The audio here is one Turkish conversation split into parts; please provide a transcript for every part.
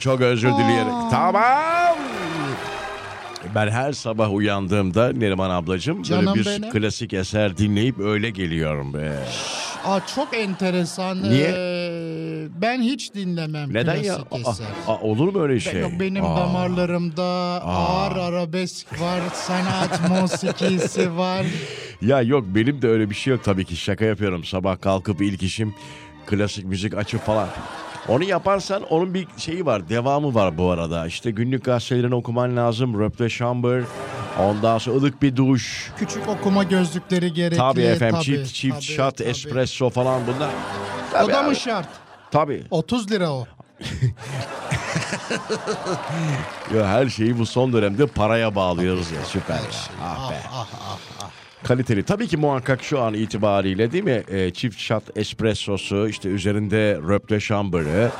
çok özür dilerim. Tamam. Ben her sabah uyandığımda Neriman ablacığım böyle Canım bir benim. klasik eser dinleyip öyle geliyorum be. Aa, çok enteresan. Niye? Ee, ben hiç dinlemem Neden ya? klasik Aa, eser. aa, olur mu öyle şey? yok, benim Aa. damarlarımda ağır arabesk var, sanat musikisi var. Ya yok benim de öyle bir şey yok tabii ki şaka yapıyorum. Sabah kalkıp ilk işim klasik müzik açıp falan. Onu yaparsan onun bir şeyi var, devamı var bu arada. İşte günlük gazetelerini okuman lazım. Röpte şambır, ondan sonra ılık bir duş. Küçük okuma gözlükleri gerekli. Tabii efendim tabii, çift çift tabii, shot, tabii. espresso falan bunlar. O Tabii da abi, mı şart? Tabii. 30 lira o. Ya her şeyi bu son dönemde paraya bağlıyoruz ya süper. ya. Ah be. Ah ah ah. Kaliteli. Tabii ki muhakkak şu an itibariyle değil mi? Ee, çift shot espressosu, işte üzerinde röpte şambırı,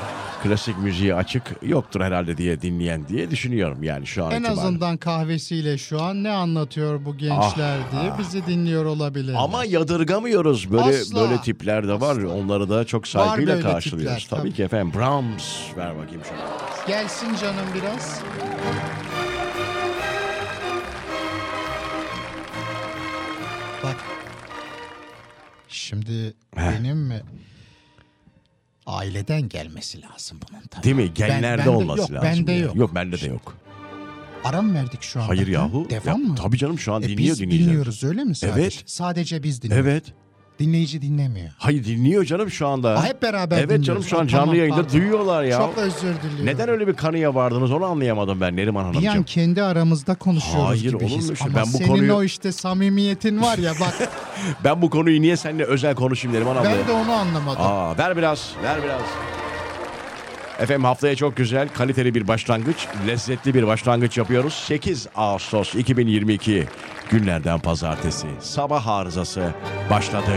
klasik müziği açık yoktur herhalde diye dinleyen diye düşünüyorum yani şu an En itibariyle. azından kahvesiyle şu an ne anlatıyor bu gençler Ah, diye bizi dinliyor olabilir. Ama yadırgamıyoruz. Böyle Asla. böyle tipler de var. Onları da çok saygıyla böyle karşılıyoruz. tipler, tabii, tabii. ki efendim. Brahms ver bakayım şuna. Gelsin canım biraz. Şimdi benim mi? Aileden gelmesi lazım bunun tabii. Değil mi? Genlerde bende olması yok, lazım. bende yok. Yok bende de yok. Ara mı verdik şu anda? Hayır Ha? yahu. Devam Ya, mı? Tabii canım şu an E, dinliyor biz dinleyiciler. dinliyoruz öyle mi sadece? Evet. Sadece biz dinliyoruz. Evet. Dinleyici dinlemiyor. Hayır dinliyor canım şu anda. Aa, hep beraber Evet canım dinliyoruz. şu an Aa, canlı tamam, yayında pardon. duyuyorlar ya. Çok özür diliyorum. Neden öyle bir kanıya vardınız onu anlayamadım ben Neriman Bir Hanımcığım. an kendi aramızda konuşuyoruz Hayır, gibi olur mu? Ama Ben bu senin konuyu- o işte samimiyetin var ya bak Ben bu konuyu niye seninle özel konuşayım Neriman abla? ben de onu anlamadım. Aa, ver biraz, ver biraz. Efendim haftaya çok güzel, kaliteli bir başlangıç, lezzetli bir başlangıç yapıyoruz. 8 Ağustos 2022 günlerden pazartesi. Sabah arızası başladı.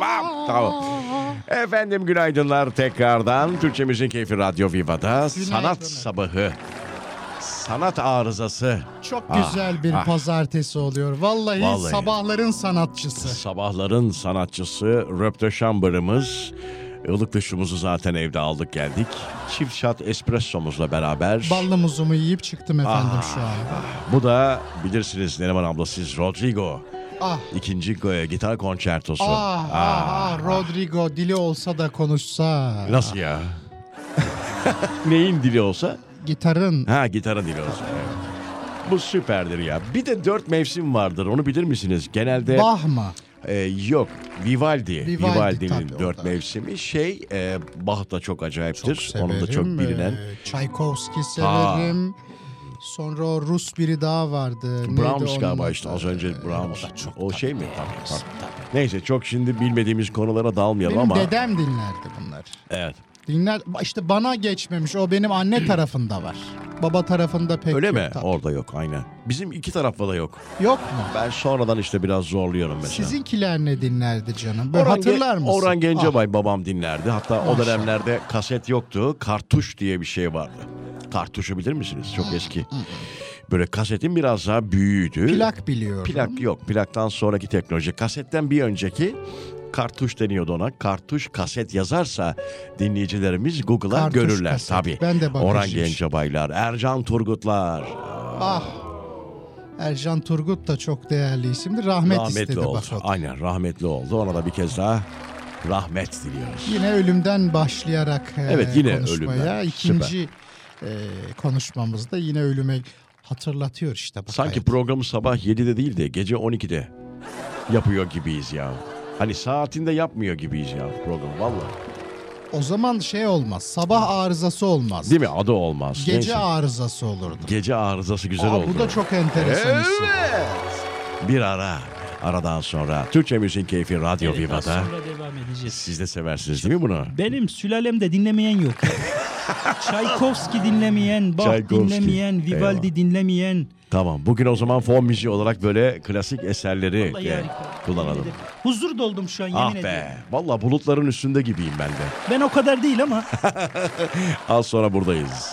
Tamam, tamam. Efendim günaydınlar tekrardan. Türkçemizin Keyfi Radyo Viva'da sanat sabahı. Sanat arızası. Çok Ah, güzel bir ah. pazartesi oluyor. Vallahi, Vallahi. sabahların sanatçısı. Sabahların sanatçısı Röpte Şambırımız. Ilık dışımızı zaten evde aldık geldik. Çift shot espressomuzla beraber. Ballı muzumu yiyip çıktım efendim Ah. şu an. Bu da bilirsiniz Neriman abla siz Rodrigo. Ah. İkinci e, gitar konçertosu. Ah, ah, ah, Rodrigo dili olsa da konuşsa. Nasıl ya? Neyin dili olsa? Gitarın Ha gitarın dili olsa. evet. Bu süperdir ya. Bir de dört mevsim vardır. Onu bilir misiniz? Genelde Bah mı? e, yok. Vivaldi. Vivaldi, Vivaldi'nin tabii, dört da. mevsimi. Şey e, Bach da çok acayiptir. Çok Onun da çok severim. bilinen. Ee, Tchaikovsky severim. Sonra o Rus biri daha vardı. Neydi Brahms onun galiba adı? işte az önce Ee, Brahms. O, şey mi? Tabii, tabii. Neyse çok şimdi bilmediğimiz konulara dalmayalım Benim ama. dedem dinlerdi bunları. Evet. Dinler işte bana geçmemiş. O benim anne tarafında var. Baba tarafında pek Öyle yok. mi? tabii. Orada yok aynen. Bizim iki tarafta da yok. Yok mu? Ben sonradan işte biraz zorluyorum mesela. Sizinkiler ne dinlerdi canım? Böyle Orhan, hatırlar Ge- mısın? Orhan Gencebay babam dinlerdi. Hatta o Maşallah. dönemlerde kaset yoktu. Kartuş diye bir şey vardı. Kartuşu bilir misiniz? Çok eski. Böyle kasetin biraz daha büyüğüydü. Plak biliyorum. Plak yok. Plaktan sonraki teknoloji. Kasetten bir önceki kartuş deniyordu ona. Kartuş kaset yazarsa dinleyicilerimiz Google'a Kartuş görürler kaset. tabii. Ben de bakacağım Orhan. Gencebaylar, Ercan Turgutlar. Ah. Ercan Turgut da çok değerli isimdi. Rahmet rahmetli istedi oldu. bakalım. Aynen rahmetli oldu. Ona da bir kez daha rahmet diliyoruz. Yine ölümden başlayarak e, Evet, yine konuşmaya. ölümden. İkinci e, konuşmamızda yine ölüme hatırlatıyor işte. Bu Sanki kayıt. programı sabah 7'de değil de gece 12'de yapıyor gibiyiz ya. Hani saatinde yapmıyor gibiyiz ya program valla. O zaman şey olmaz. Sabah arızası olmaz. Değil mi? Adı olmaz. Gece Neyse. arızası olurdu. Gece arızası güzel Aa, oldu. bu da çok enteresan. Evet. Bir ara Aradan sonra Türkçe Müziğin Keyfi Radyo Evet, Viva'da. devam edeceğiz. Siz de seversiniz değil mi bunu? Benim sülalemde dinlemeyen yok. Çaykovski dinlemeyen, Bach Çaykovski. dinlemeyen, Vivaldi Eyvah. dinlemeyen. Tamam. Bugün o zaman fon müziği olarak böyle klasik eserleri Vallahi e, kullanalım. Huzur doldum şu an yemin Ah ediyorum. be. Valla bulutların üstünde gibiyim ben de. Ben o kadar değil ama. Az sonra buradayız.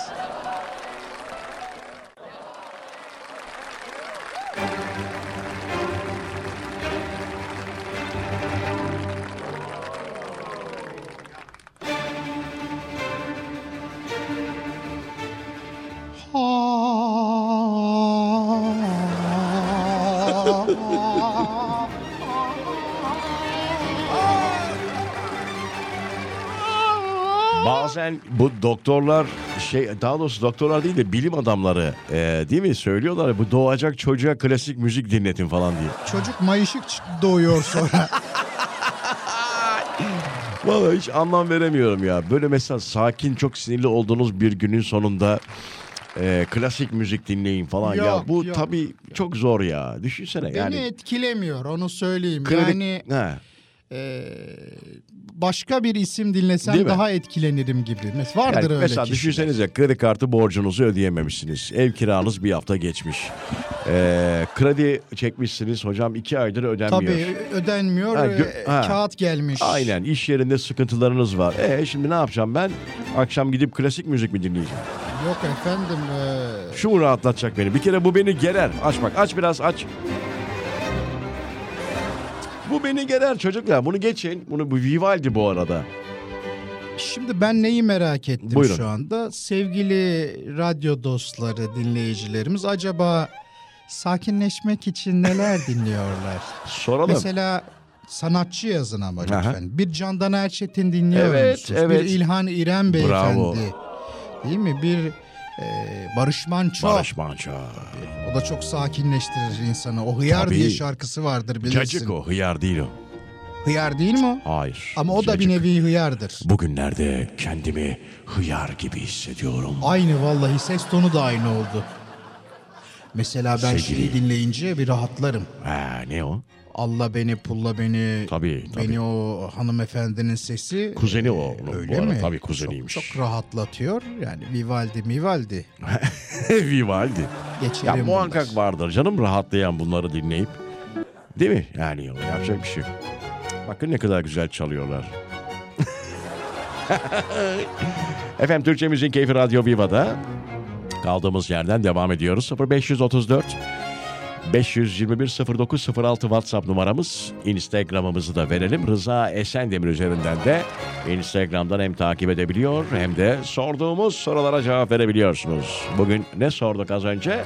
Bazen bu doktorlar şey daha doğrusu doktorlar değil de bilim adamları e, değil mi söylüyorlar ya, bu doğacak çocuğa klasik müzik dinletin falan diye. Çocuk mayışık doğuyor sonra. Vallahi hiç anlam veremiyorum ya. Böyle mesela sakin çok sinirli olduğunuz bir günün sonunda e, klasik müzik dinleyin falan ya. Yok, Bu yok, tabii çok zor ya. Düşünsene Beni yani. etkilemiyor onu söyleyeyim. Kredi- Yani Ha, e, başka bir isim dinlesem Değil mi? daha etkilenirim gibi. Mes- Vardır yani öyle mesela kişiler. düşünsenize kredi kartı borcunuzu ödeyememişsiniz. Ev kiranız bir hafta geçmiş. E, kredi çekmişsiniz hocam iki aydır ödenmiyor. Tabii ödenmiyor. Ha, gö- e, ha. Kağıt gelmiş. Aynen iş yerinde sıkıntılarınız var. E şimdi ne yapacağım ben? Akşam gidip klasik müzik mi dinleyeceğim? Yok efendim. e, Şu mu rahatlatacak beni? Bir kere bu beni gerer. Aç bak aç biraz aç. Bu beni gerer çocuklar. Bunu geçin. Bunu bu Vivaldi bu arada. Şimdi ben neyi merak ettim Buyurun. şu anda? Sevgili radyo dostları, dinleyicilerimiz acaba sakinleşmek için neler dinliyorlar? Soralım. Mesela sanatçı yazın ama lütfen. Aha. Bir Candan Erçetin dinliyor Evet, musunuz? evet. Bir İlhan İrem Beyefendi. Bravo. Değil mi? Bir e, Barış Manço. Barış Manço. O da çok sakinleştirir insanı. O Hıyar Tabii. diye şarkısı vardır bilirsin. Cacık o. Hıyar değil o. Hıyar değil mi o? Hayır. Ama o da bir nevi hıyardır. Bugünlerde kendimi hıyar gibi hissediyorum. Aynı vallahi ses tonu da aynı oldu. Mesela ben Sevgili- şeyi dinleyince bir rahatlarım. Ha, ne o? Allah beni pulla beni. Tabii, tabii. Beni o hanımefendinin sesi. Kuzeni o. e, onun Öyle bu arada. mi? Tabii kuzeniymiş. Çok, çok rahatlatıyor. Yani Vivaldi Mivaldi. Vivaldi. Geçelim Ya bunlar. muhakkak vardır canım rahatlayan bunları dinleyip. Değil mi? Yani yapacak bir şey. yok. Bakın ne kadar güzel çalıyorlar. Efendim Türkçe Müziğin Keyfi Radyo Viva'da kaldığımız yerden devam ediyoruz. 0534 521 0906 WhatsApp numaramız. Instagram'ımızı da verelim. Rıza Esendemir üzerinden de Instagram'dan hem takip edebiliyor hem de sorduğumuz sorulara cevap verebiliyorsunuz. Bugün ne sorduk az önce?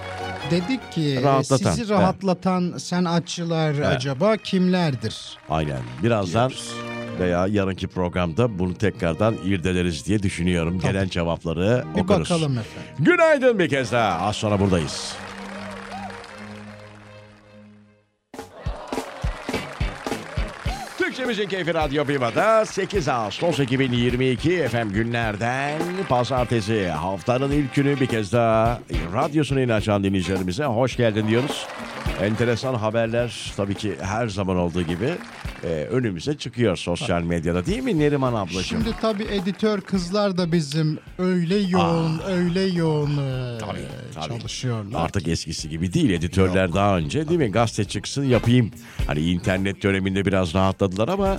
Dedik ki Rahatlatan, sizi rahatlatan sanatçılar acaba kimlerdir? Aynen. Birazdan veya yarınki programda bunu tekrardan irdeleriz diye düşünüyorum. Gelen cevapları Bir okuruz. bakalım efendim. Günaydın bir kez daha. Az sonra buradayız. Müzik Keyfi Radyo Viva'da 8 Ağustos 2022 efendim günlerden pazartesi haftanın ilk günü bir kez daha radyosunu yeni açan dinleyicilerimize hoş geldin diyoruz. Enteresan haberler tabii ki her zaman olduğu gibi e, önümüze çıkıyor sosyal medyada değil mi Neriman ablacığım? Şimdi tabii editör kızlar da bizim öyle yoğun, öyle yoğun e, Tabii, tabii. çalışıyorlar. Artık eskisi gibi değil. Editörler daha önce değil mi? Gazete çıksın yapayım. Hani internet döneminde biraz rahatladılar ama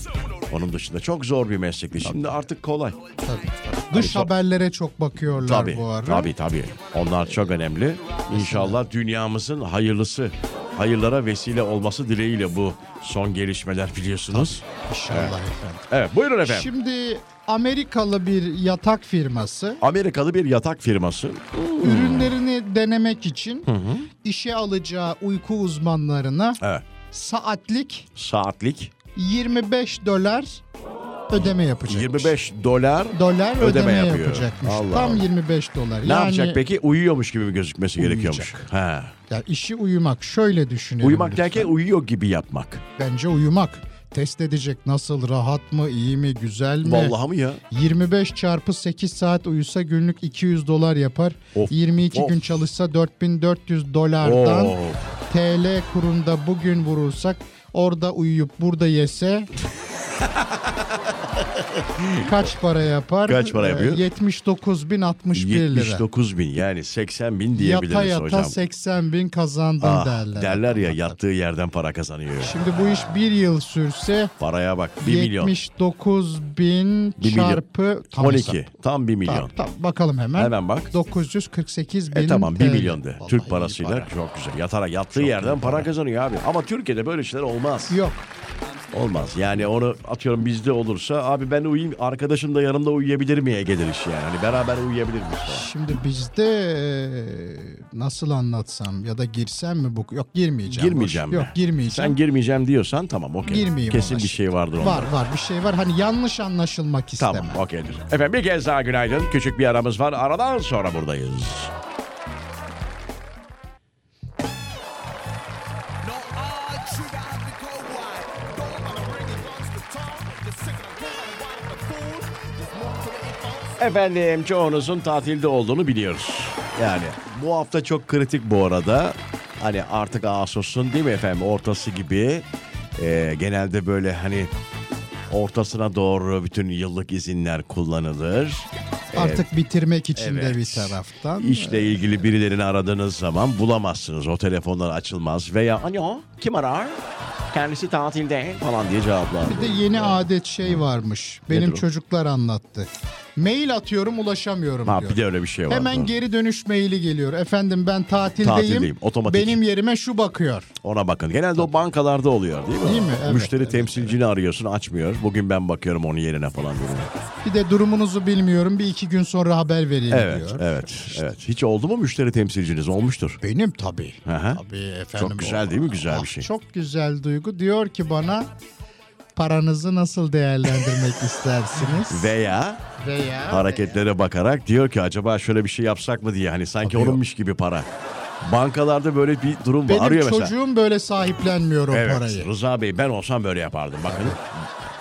onun dışında çok zor bir meslekti. Şimdi artık kolay. Tabii, tabii. Dış Hani haberlere çok bakıyorlar Tabii, bu ara. tabii tabii. Onlar çok önemli. İnşallah dünyamızın hayırlısı, hayırlara vesile olması dileğiyle bu son gelişmeler biliyorsunuz. İnşallah efendim. Evet, buyurun efendim. Şimdi Amerikalı bir yatak firması Amerikalı bir yatak firması. ürünlerini denemek için işe alacağı uyku uzmanlarına Evet, saatlik saatlik 25 dolar ödeme yapacak. 25 dolar dolar ödeme, ödeme yapıyor. yapacakmış. Allah Tam Allah. 25 dolar. ne yapacak peki? Uyuyormuş gibi mi gözükmesi gerekiyormuş? Ha. Ya işi uyumak şöyle düşünelim. Uyumak lütfen. derken uyuyor gibi yapmak. Bence uyumak. Test edecek nasıl rahat mı iyi mi güzel mi? Vallahi mı ya? 25 çarpı 8 saat uyusa günlük 200 dolar yapar. Of, 22 of. gün çalışsa 4400 dolardan Oo. TL kurunda bugün vurursak Orada uyuyup burada yese kaç para yapar? Kaç para yapıyor? 79 bin 61 lira. 79 bin yani 80 bin Yata diyebiliriz yata hocam. 80 bin kazandın Ah, derler. derler ya yattığı yerden para kazanıyor. Şimdi bu iş bir yıl sürse Paraya bak 1 milyon. 79 bin Bir milyon. çarpı tam 12 hesap. tam 1 milyon. Tamam, tamam, bakalım hemen. Hemen bak. 948 bin E tamam 1 TL. milyon de. Türk parasıyla para. çok güzel. Yatarak yattığı yerden para kazanıyor abi. Ama Türkiye'de böyle şeyler olmaz. Yok. Olmaz. Yani onu atıyorum bizde olursa abi ben uyuyayım arkadaşım da yanımda uyuyabilir miye gelir iş yani. Hani beraber uyuyabilir miyiz falan. Şimdi bizde e, nasıl anlatsam ya da girsem mi bu? Yok girmeyeceğim. Girmeyeceğim Boş. Yok girmeyeceğim. Sen girmeyeceğim diyorsan tamam okey. Girmeyeyim Kesin bir şey vardır onda. Var var bir şey var. Hani yanlış anlaşılmak istemem. Tamam okeydir. Efendim bir kez daha günaydın. Küçük bir aramız var. Aradan sonra buradayız. Efendim çoğunuzun tatilde olduğunu biliyoruz. Yani bu hafta çok kritik bu arada. Hani artık Ağustos'un değil mi efendim ortası gibi. Ee, genelde böyle hani ortasına doğru bütün yıllık izinler kullanılır. Artık bitirmek için de Evet. bir taraftan. İşle ilgili birilerini aradığınız zaman bulamazsınız. O telefonlar açılmaz veya alo kim arar? Kendisi tatilde falan diye cevaplar. Bir de yeni adet şey varmış. Benim Nedir o? çocuklar anlattı. Mail atıyorum ulaşamıyorum Ha, diyor. bir de öyle bir şey var. Hemen Doğru. geri dönüş maili geliyor. Efendim ben tatildeyim. Tatildeyim, otomatik. Benim yerime şu bakıyor. Ona bakın. Genelde o bankalarda oluyor değil mi? Değil mi? Evet, Müşteri temsilcini arıyorsun açmıyor. Bugün ben bakıyorum onun yerine falan diyor. Bir de durumunuzu bilmiyorum. Bir iki gün sonra haber vereyim Evet, diyor. evet, evet. Hiç oldu mu müşteri temsilciniz? Olmuştur. Benim tabii. Hı hı. Tabii efendim. Çok güzel değil mi? Güzel bir Ah, şey. Çok güzel duygu. Diyor ki bana paranızı nasıl değerlendirmek istersiniz? Veya Veya hareketlere bakarak diyor ki acaba şöyle bir şey yapsak mı diye. Hani sanki Tabii onunmuş gibi para. Bankalarda böyle bir durum var. benim Arıyor mesela. çocuğum böyle sahiplenmiyor o Evet, parayı. Rıza Bey ben olsam böyle yapardım. Bakın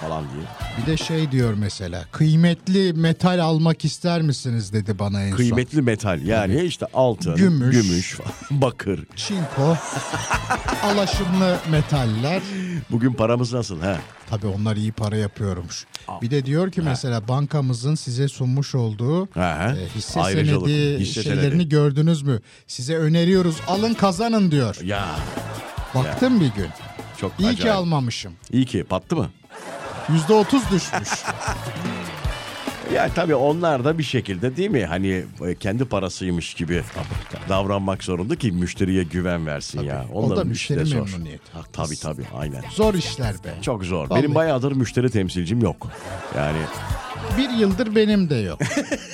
falan diye. Bir de şey diyor mesela. Kıymetli metal almak ister misiniz dedi bana en son. Kıymetli metal yani işte altın, Gümüş. gümüş bakır. Çinko. alaşımlı metaller. Bugün paramız nasıl? ha? Tabii onlar iyi para yapıyormuş. Bir de diyor ki mesela bankamızın size sunmuş olduğu Ha, ha. e, hisse Ayrıcalık, senedi hisse şeylerini senedi. gördünüz mü? Size öneriyoruz alın kazanın diyor. Ya Baktım bir gün. çok İyi acayip. ki almamışım. İyi ki pattı mı? Yüzde otuz düşmüş. Ya tabii onlar da bir şekilde değil mi? Hani e, kendi parasıymış gibi davranmak zorunda ki müşteriye güven versin ya. O da Onların işi de müşteri zor. memnuniyeti. Tabii Haklısın. tabii aynen. Zor işler be. Çok zor. Vallahi. Benim bayağıdır müşteri temsilcim yok. Yani Bir yıldır benim de yok.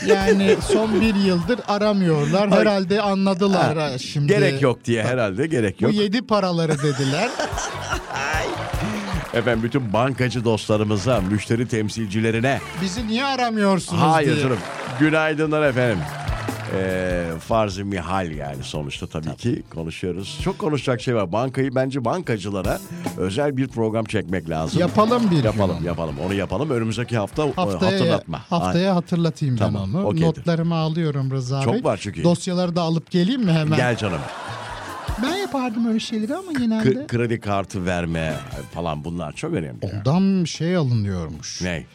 Yani son bir yıldır aramıyorlar. Herhalde anladılar ha, şimdi. gerek yok diye herhalde gerek Bu yok. yedi paraları dediler. Efendim bütün bankacı dostlarımıza, müşteri temsilcilerine Bizi niye aramıyorsunuz Hayır diye. canım. Günaydınlar efendim. Ee, farz-ı mihal yani sonuçta tabii, ki konuşuyoruz. Çok konuşacak şey var. Bankayı bence bankacılara özel bir program çekmek lazım. Yapalım bir Yapalım gün. yapalım onu yapalım. Önümüzdeki hafta Haftaya, hatırlatma. haftaya hatırlatayım Tamam, ben onu. okeydir. Notlarımı alıyorum Rıza Çok Bey. var çünkü. Dosyaları da alıp geleyim mi hemen? Gel canım. Yapardım öyle şeyleri ama K- genelde. kredi kartı verme falan bunlar çok önemli. ya. Ondan şey alınıyormuş. Ne?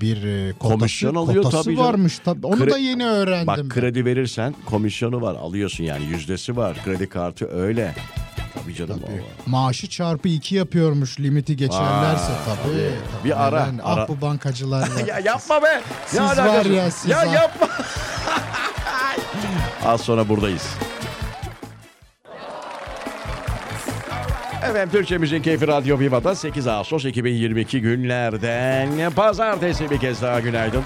Bir e, kotası, Komisyon alıyor kotası tabii varmış. Tabii. Onu Kre- da yeni öğrendim. Bak ben. kredi verirsen komisyonu var alıyorsun yani yüzdesi var. Kredi kartı öyle. Tabii canım. var. Maaşı çarpı iki yapıyormuş limiti geçerlerse Aa, tabii. tabii. tabii. Bir ara, Ben- ara. Ah bu bankacılar. Ya yapma be. Siz Ne var ya, siz Ya var. yapma. Az sonra buradayız. Efendim Türkçemizin Keyfi Radyo Viva'da 8 Ağustos 2022 günlerden pazartesi bir kez daha günaydın.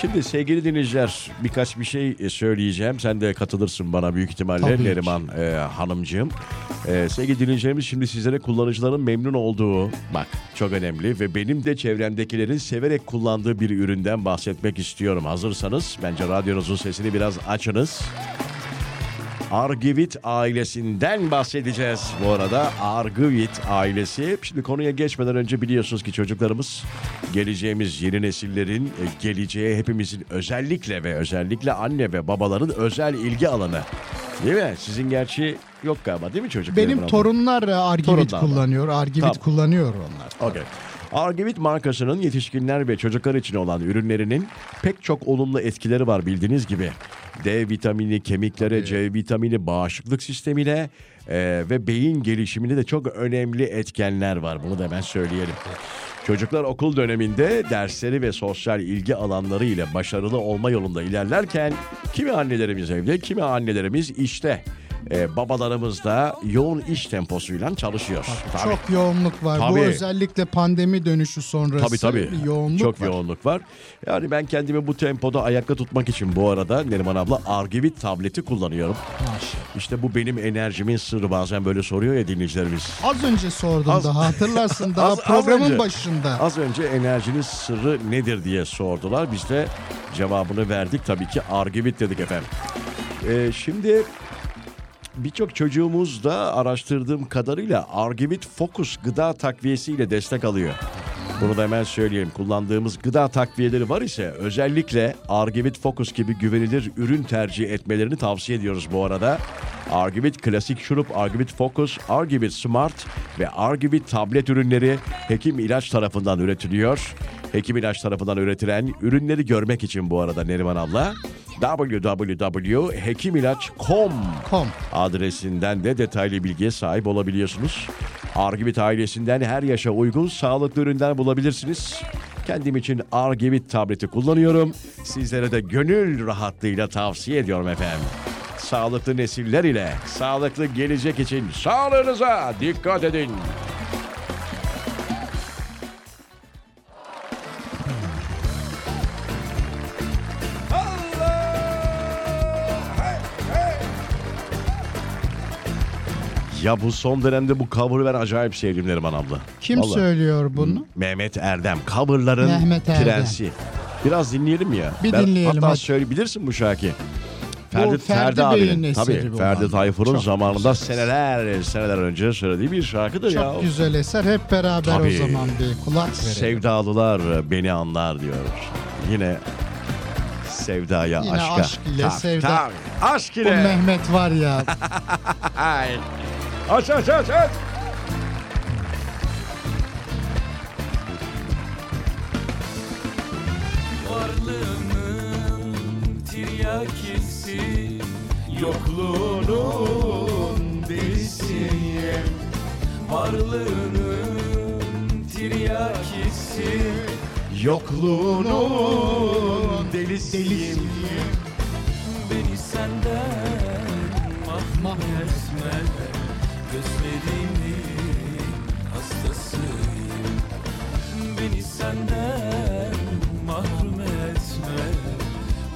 Şimdi sevgili dinleyiciler birkaç bir şey e, söyleyeceğim. Sen de katılırsın bana büyük ihtimalle Tabii. Neriman e, hanımcığım. E, sevgili dinleyicilerimiz şimdi sizlere kullanıcıların memnun olduğu bak çok önemli ve benim de çevremdekilerin severek kullandığı bir üründen bahsetmek istiyorum. Hazırsanız bence radyonuzun sesini biraz açınız. Argivit ailesinden bahsedeceğiz bu arada. Argivit ailesi. Şimdi konuya geçmeden önce biliyorsunuz ki çocuklarımız geleceğimiz yeni nesillerin e, geleceğe hepimizin özellikle ve özellikle anne ve babaların özel ilgi alanı. Değil mi? Sizin gerçi yok galiba değil mi çocuk? Benim torunlar e, Argivit Torunlar kullanıyor. Argivit Tamam. kullanıyor onlar. Okey. Argivit markasının yetişkinler ve çocuklar için olan ürünlerinin pek çok olumlu etkileri var bildiğiniz gibi. D vitamini, kemiklere, C vitamini, bağışıklık sistemine e, ve beyin gelişimine de çok önemli etkenler var. Bunu da hemen söyleyelim. Çocuklar okul döneminde dersleri ve sosyal ilgi alanları ile başarılı olma yolunda ilerlerken kimi annelerimiz evde, kimi annelerimiz işte. E, babalarımız da yoğun iş temposuyla çalışıyor. Tabii. Çok yoğunluk var. Bu Tabii. özellikle pandemi dönüşü sonrası Tabii tabii. yoğunluk Çok var. yoğunluk var. Yani ben kendimi bu tempoda ayakta tutmak için bu arada Neriman abla Argivit tableti kullanıyorum. Maşallah. İşte bu benim enerjimin sırrı bazen böyle soruyor ya dinleyicilerimiz. Az önce sordum Az- daha hatırlarsın daha Az- az programın önce. başında. Az önce enerjinin sırrı nedir diye sordular. Biz de cevabını verdik tabii ki Argivit dedik efendim. Ee, şimdi birçok çocuğumuz da araştırdığım kadarıyla Argivit Focus gıda takviyesiyle destek alıyor. Bunu da hemen söyleyeyim. Kullandığımız gıda takviyeleri var ise özellikle Argivit Focus gibi güvenilir ürün tercih etmelerini tavsiye ediyoruz bu arada. Argivit Klasik Şurup, Argivit Focus, Argivit Smart ve Argivit tablet ürünleri Hekim İlaç tarafından üretiliyor. Hekim İlaç tarafından üretilen ürünleri görmek için bu arada Neriman abla www.hekimilaç.com Com. adresinden de detaylı bilgiye sahip olabiliyorsunuz. Argivit ailesinden her yaşa uygun sağlıklı ürünler bulabilirsiniz. Kendim için Argivit tableti kullanıyorum. Sizlere de gönül rahatlığıyla tavsiye ediyorum efendim. Sağlıklı nesiller ile sağlıklı gelecek için sağlığınıza dikkat edin. Ya bu son dönemde bu cover'ı ben acayip sevdim Neriman abla. Kim Vallahi. söylüyor bunu? Mehmet Erdem. Cover'ların Mehmet Erdem. prensi. Biraz dinleyelim ya. Bir Ben dinleyelim, Hatta hadi. söyle bilirsin bu şarkıyı. Ferdi, Ferdi Ferdi, Bey'in abinin. Tabii bu Ferdi. Tayfur'un Çok zamanında güzel. seneler seneler önce söylediği bir şarkıdır ya. Çok güzel eser. Hep beraber Tabii. o zaman bir kulak verelim. Sevdalılar beni anlar diyor. Yine sevdaya Yine aşka. aşk ile Tabii, sevda. tabii. Aşk Bu ile. Mehmet var ya. Aç aç aç aç. Varlığının tiryakisi Yokluğunun delisiyim Varlığının tiryakisi Yokluğunun delisiyim. Beni senden mahrum etme Gözlerimin hastasıyım. Beni senden mahrum etme.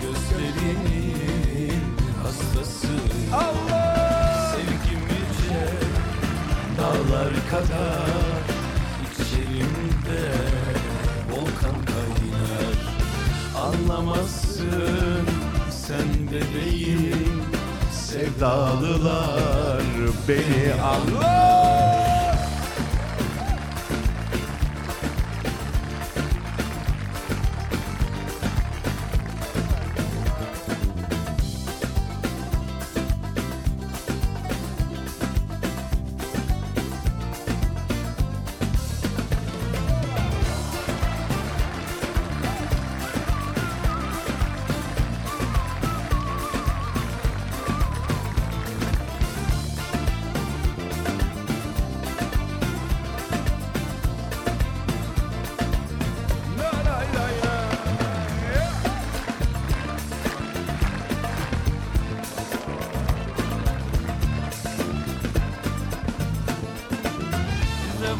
Gözlerimin hastasıyım. Sevgim yüce dağlar kadar İçerimde volkan kaynar. Anlamazsın sen bebeğim Sevdalılar beni anlar. Reva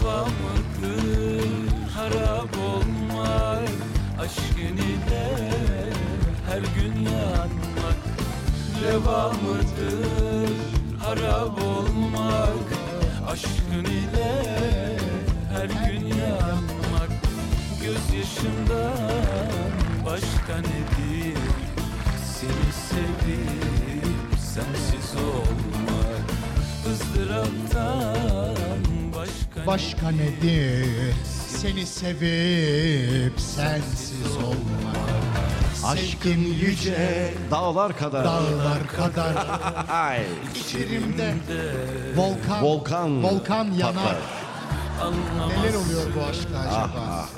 mıdır harap olmak Aşkın ile her gün yanmak Reva mıdır? Harap olmak Aşkın ile her gün yanmak. Gözyaşımdan başka nedir? Seni sevip sensiz olmak. Izdıraptan başka, nedir? Seni sevip sensiz olmak. Aşkın yüce dağlar kadar. Dağlar kadar Ay. içerimde volkan Volkan volkan yanar. patlar. Neler oluyor bu aşkta acaba?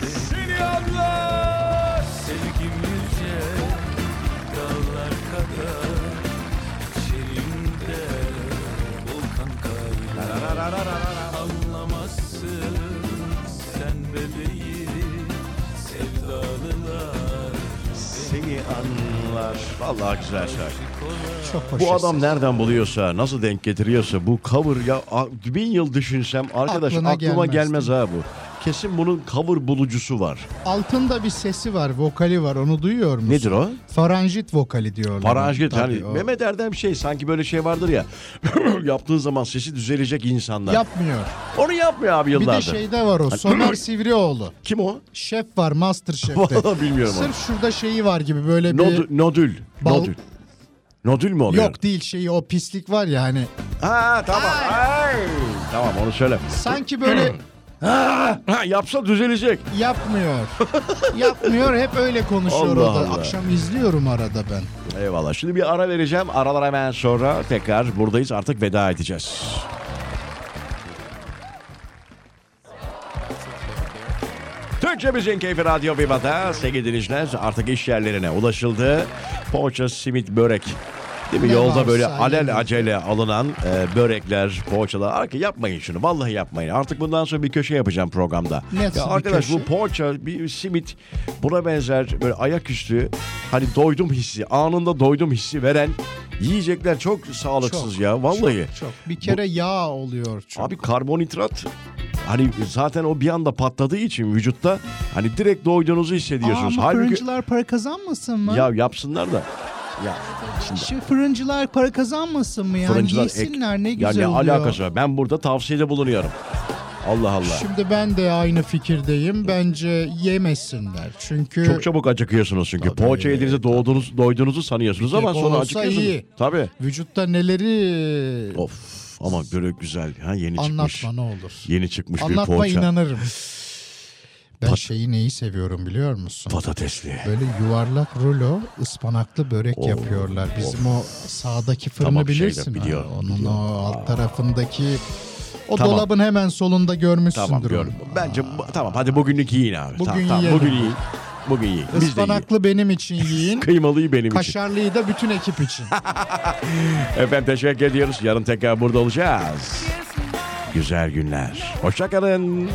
Seni anlar Sevgim yüce Dağlar kadar anlar. Vallahi güzel şarkı. Çok hoş. Bu adam nereden buluyorsa, nasıl denk getiriyorsa bu cover ya a- bin yıl düşünsem arkadaş Aklına aklıma gelmez, gelmez ha bu. Kesin bunun cover bulucusu var. Altında bir sesi var, vokali var. Onu duyuyor musun? Nedir o? Faranjit vokali diyorlar. Paranjit Tabii, hani o. Mehmet Erdem şey sanki böyle şey vardır ya yaptığın zaman sesi düzelecek insanlar. Yapmıyor. Onu yapmıyor abi Bir de yıllardır. şeyde var o. Somer Sivrioğlu. Kim o? Şef var Master Şef'te. Vallahi bilmiyorum onu. Sırf şurada şeyi var gibi böyle bir... Nodül. Nodül. Bal- Nodül. Nodül mü oluyor? Yok değil şeyi o pislik var ya hani. Ha tamam. Ay. Tamam onu söyle. Sanki böyle Ha, yapsa düzelecek. yapmıyor. yapmıyor hep öyle konuşuyor Allah o da. Allah. Akşam izliyorum arada ben. Eyvallah. Şimdi bir ara vereceğim. Aralar hemen sonra tekrar buradayız. Artık veda edeceğiz. Türkçemizin keyfi Radyo Viva'da sevgili dinleyiciler artık iş yerlerine ulaşıldı. Poğaça, simit, börek. Değil mi? Ne Yolda böyle alel acele alınan e, börekler, poğaçalar. Arka yapmayın şunu. Vallahi yapmayın. Artık bundan sonra bir köşe yapacağım programda. Nasıl ya arkadaş köşe? bu poğaça, bir simit buna benzer böyle ayaküstü hani doydum hissi, anında doydum hissi veren yiyecekler çok sağlıksız Çok, ya. Vallahi. Çok, çok. Bir kere yağ oluyor çok. Abi karbonhidrat hani zaten o bir anda patladığı için vücutta hani direkt doyduğunuzu hissediyorsunuz. Ama Halbuki para kazanmasın mı? ya yapsınlar da ya şimdi Şu fırıncılar para kazanmasın mı yani? fırıncılar ek- Yesinler ne ya güzel ne oluyor. alakası var? Ben burada tavsiyede bulunuyorum. Allah Allah. Şimdi ben de aynı fikirdeyim. Bence yemesinler. Çünkü Çok çabuk acıkıyorsunuz çünkü. Tabii. Poğaça yediğinizde doğduğunuz, doyduğunuzu sanıyorsunuz Bir ama sonra acıkıyorsunuz. iyi. Tabii. vücutta neleri Of ama börek güzel. Ha yeni çıkmış. anlatma ne olur. Yeni çıkmış bir Anlatma poğaça. inanırım. Ben Pat- şeyi neyi seviyorum biliyor musun? Patatesli. Böyle yuvarlak rulo ıspanaklı börek Of, yapıyorlar. Bizim o sağdaki fırını Tamam, şeyde bilirsin. ha. biliyorum, Onun biliyorum. o alt tarafındaki o Tamam. dolabın hemen solunda görmüşsündür. Tamam onu. gördüm. Bence bu- tamam hadi bugünlük yiyin abi. Bugün tamam, tamam, yiyelim. bugün yiyin. Bugün yiyin. Biz. Ispanaklı benim için yiyin. Kıymalıyı benim için. Kaşarlıyı da bütün ekip için. Efendim teşekkür ediyoruz. Yarın tekrar burada olacağız. Güzel günler. Hoşçakalın.